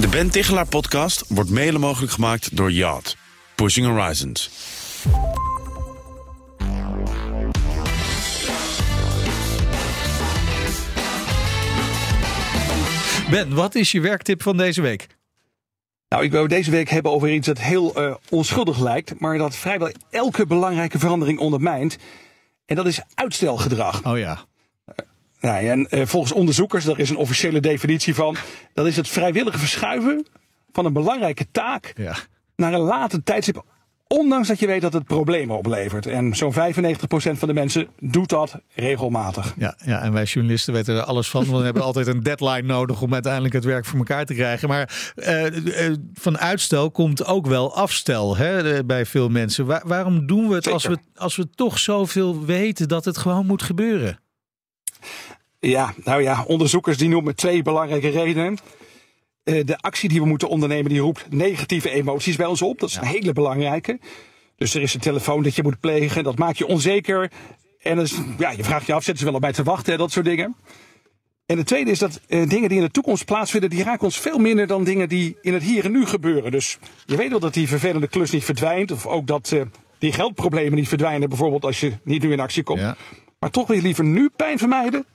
De Ben Tichelaar podcast wordt mede mogelijk gemaakt door Yacht. Pushing Horizons. Ben, wat is je werktip van deze week? Nou, ik wil deze week hebben over iets dat heel uh, onschuldig lijkt, maar dat vrijwel elke belangrijke verandering ondermijnt. En dat is uitstelgedrag. Oh ja. Nou, en uh, volgens onderzoekers, daar is een officiële definitie van, dat is het vrijwillige verschuiven van een belangrijke taak ja. naar een later tijdstip Ondanks dat je weet dat het problemen oplevert. En zo'n 95% van de mensen doet dat regelmatig. Ja, ja, en wij journalisten weten er alles van. We hebben altijd een deadline nodig om uiteindelijk het werk voor elkaar te krijgen. Maar uh, van uitstel komt ook wel afstel hè, bij veel mensen. waarom doen we het als we, als we toch zoveel weten dat het gewoon moet gebeuren? Ja, nou ja, onderzoekers die noemen twee belangrijke redenen. Eh, de actie die we moeten ondernemen, die roept negatieve emoties bij ons op. Dat is een hele belangrijke. Dus er is een telefoon dat je moet plegen, dat maakt je onzeker. En is, ja, je vraagt je af, zitten ze wel op mij te wachten, dat soort dingen. En het tweede is dat uh, dingen die in de toekomst plaatsvinden, die raken ons veel minder dan dingen die in het hier en nu gebeuren. Dus je weet wel dat die vervelende klus niet verdwijnt. Of ook dat uh, die geldproblemen niet verdwijnen, bijvoorbeeld als je niet nu in actie komt. Ja. Maar toch wil je liever nu pijn vermijden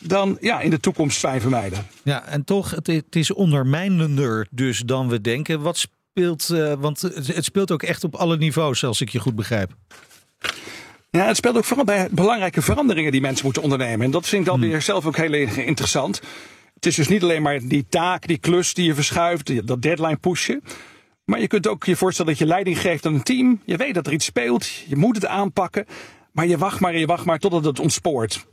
dan ja, in de toekomst fijn vermijden. Ja, en toch, het, het is ondermijnender dus dan we denken. Wat speelt, uh, want het speelt ook echt op alle niveaus, als ik je goed begrijp. Ja, het speelt ook vooral bij belangrijke veranderingen die mensen moeten ondernemen. En dat vind ik dan hmm. weer zelf ook heel interessant. Het is dus niet alleen maar die taak, die klus die je verschuift, dat deadline pushen. Maar je kunt ook je voorstellen dat je leiding geeft aan een team. Je weet dat er iets speelt, je moet het aanpakken. Maar je wacht maar en je wacht maar totdat het ontspoort.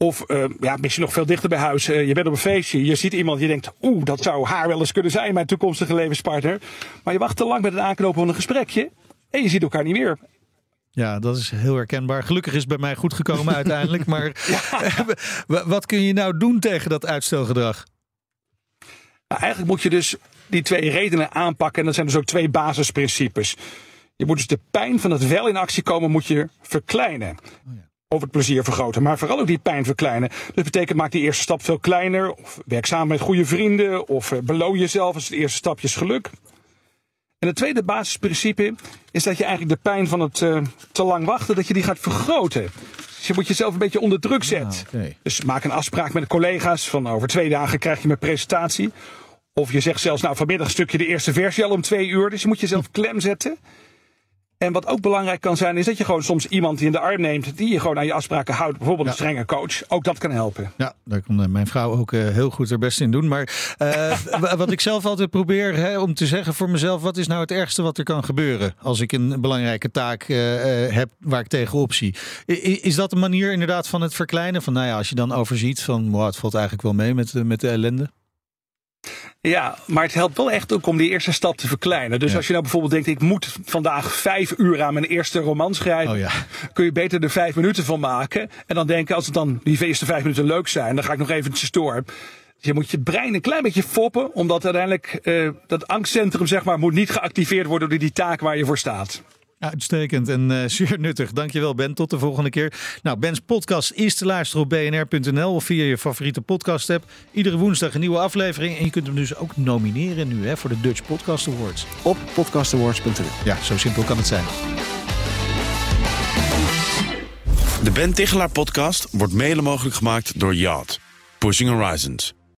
Of uh, ja, misschien nog veel dichter bij huis. Uh, je bent op een feestje, je ziet iemand, je denkt, oeh, dat zou haar wel eens kunnen zijn, mijn toekomstige levenspartner. Maar je wacht te lang met het aanknopen van een gesprekje en je ziet elkaar niet meer. Ja, dat is heel herkenbaar. Gelukkig is het bij mij goed gekomen uiteindelijk. Maar wat kun je nou doen tegen dat uitstelgedrag? Nou, eigenlijk moet je dus die twee redenen aanpakken. En dat zijn dus ook twee basisprincipes. Je moet dus de pijn van het wel in actie komen, moet je verkleinen. Oh ja over het plezier vergroten, maar vooral ook die pijn verkleinen. Dat betekent maak die eerste stap veel kleiner, of werk samen met goede vrienden, of eh, beloon jezelf als het eerste stapje is geluk. En het tweede basisprincipe is dat je eigenlijk de pijn van het uh, te lang wachten, dat je die gaat vergroten. Dus je moet jezelf een beetje onder druk zetten. Ah, okay. Dus maak een afspraak met de collega's van over twee dagen krijg je mijn presentatie. Of je zegt zelfs, nou vanmiddag stuk je de eerste versie al om twee uur. Dus je moet jezelf klem zetten. En wat ook belangrijk kan zijn, is dat je gewoon soms iemand die in de arm neemt, die je gewoon aan je afspraken houdt. Bijvoorbeeld een strenge coach. Ook dat kan helpen. Ja, daar kan eh, mijn vrouw ook eh, heel goed haar best in doen. Maar uh, wat ik zelf altijd probeer hè, om te zeggen voor mezelf, wat is nou het ergste wat er kan gebeuren als ik een belangrijke taak uh, heb waar ik tegenop zie? Is dat een manier inderdaad van het verkleinen? Van nou ja, als je dan overziet van, wow, het valt eigenlijk wel mee met, met de ellende. Ja, maar het helpt wel echt ook om die eerste stap te verkleinen. Dus als je nou bijvoorbeeld denkt, ik moet vandaag vijf uur aan mijn eerste roman schrijven. Oh ja. Kun je beter er vijf minuten van maken. En dan denken, als het dan die eerste vijf minuten leuk zijn, dan ga ik nog eventjes door. Je moet je brein een klein beetje foppen, omdat uiteindelijk uh, dat angstcentrum zeg maar, moet niet geactiveerd worden door die taak waar je voor staat. Uitstekend en uh, zeer nuttig. Dankjewel Ben. Tot de volgende keer. Nou, Ben's podcast is te luisteren op bnr.nl of via je favoriete podcast app. Iedere woensdag een nieuwe aflevering. En je kunt hem dus ook nomineren nu hè, voor de Dutch Podcast Awards. Op podcastawards.nl. Ja, zo simpel kan het zijn. De Ben Tichelaar podcast wordt mede mogelijk gemaakt door Yacht. Pushing Horizons.